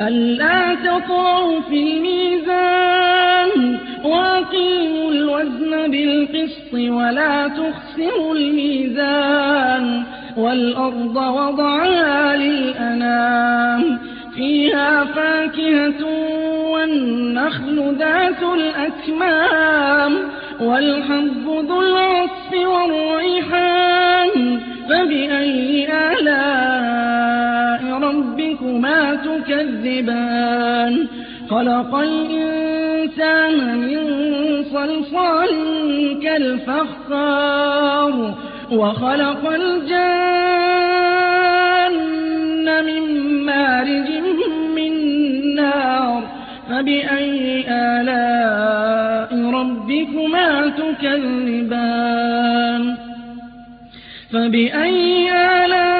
ألا تطغوا في الميزان وأقيموا الوزن بالقسط ولا تخسروا الميزان والأرض وضعها للأنام فيها فاكهة والنخل ذات الأكمام والحب ذو العصف والريحان فبأي آلاء ربكما تكذبان. خلق الإنسان من صلصال كالفخار وخلق الجان من مارج من نار. فبأي آلاء ربكما تكذبان؟ فبأي آلاء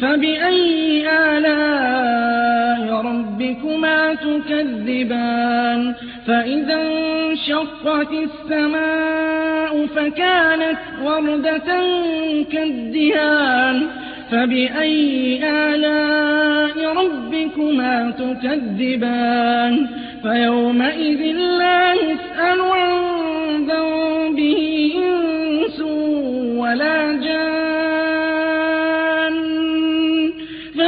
فبأي آلاء ربكما تكذبان؟ فإذا انشقت السماء فكانت وردة كالدهان. فبأي آلاء ربكما تكذبان؟ فيومئذ لا يسأل عن ذنبه إنس ولا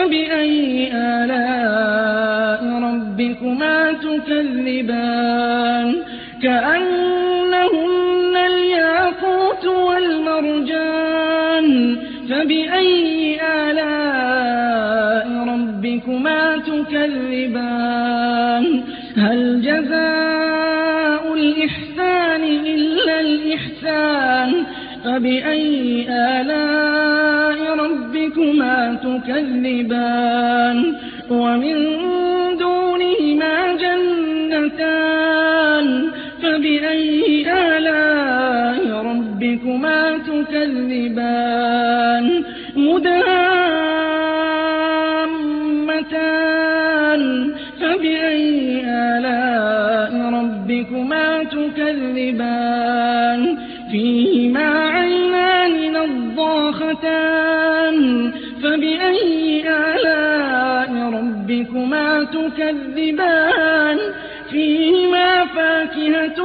فبأي آلاء ربكما تكذبان؟ كأنهن الياقوت والمرجان. فبأي آلاء ربكما تكذبان؟ هل جزاء الإحسان إلا الإحسان؟ فبأي آلاء تكذبان. ومن دونهما جنتان. فبأي آلاء ربكما تكذبان؟ مدهامتان فبأي آلاء ربكما تكذبان؟ فيهما تكذبان فيهما فاكهة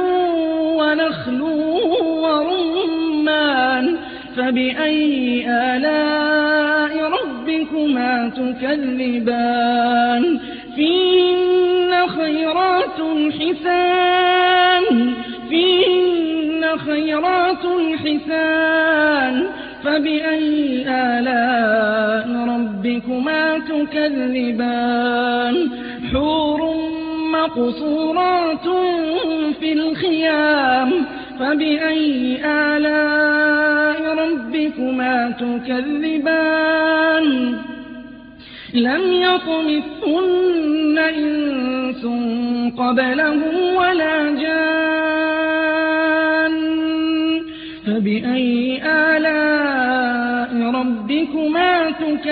ونخل ورمان فبأي آلاء ربكما تكذبان؟ فيهن خيرات حسان فيهن خيرات حسان فبأي آلاء ربكما تكذبان؟ حور مقصورات في الخيام. فبأي آلاء ربكما تكذبان؟ لم يطمثهن إنس قبلهم ولا جان. فبأي آلاء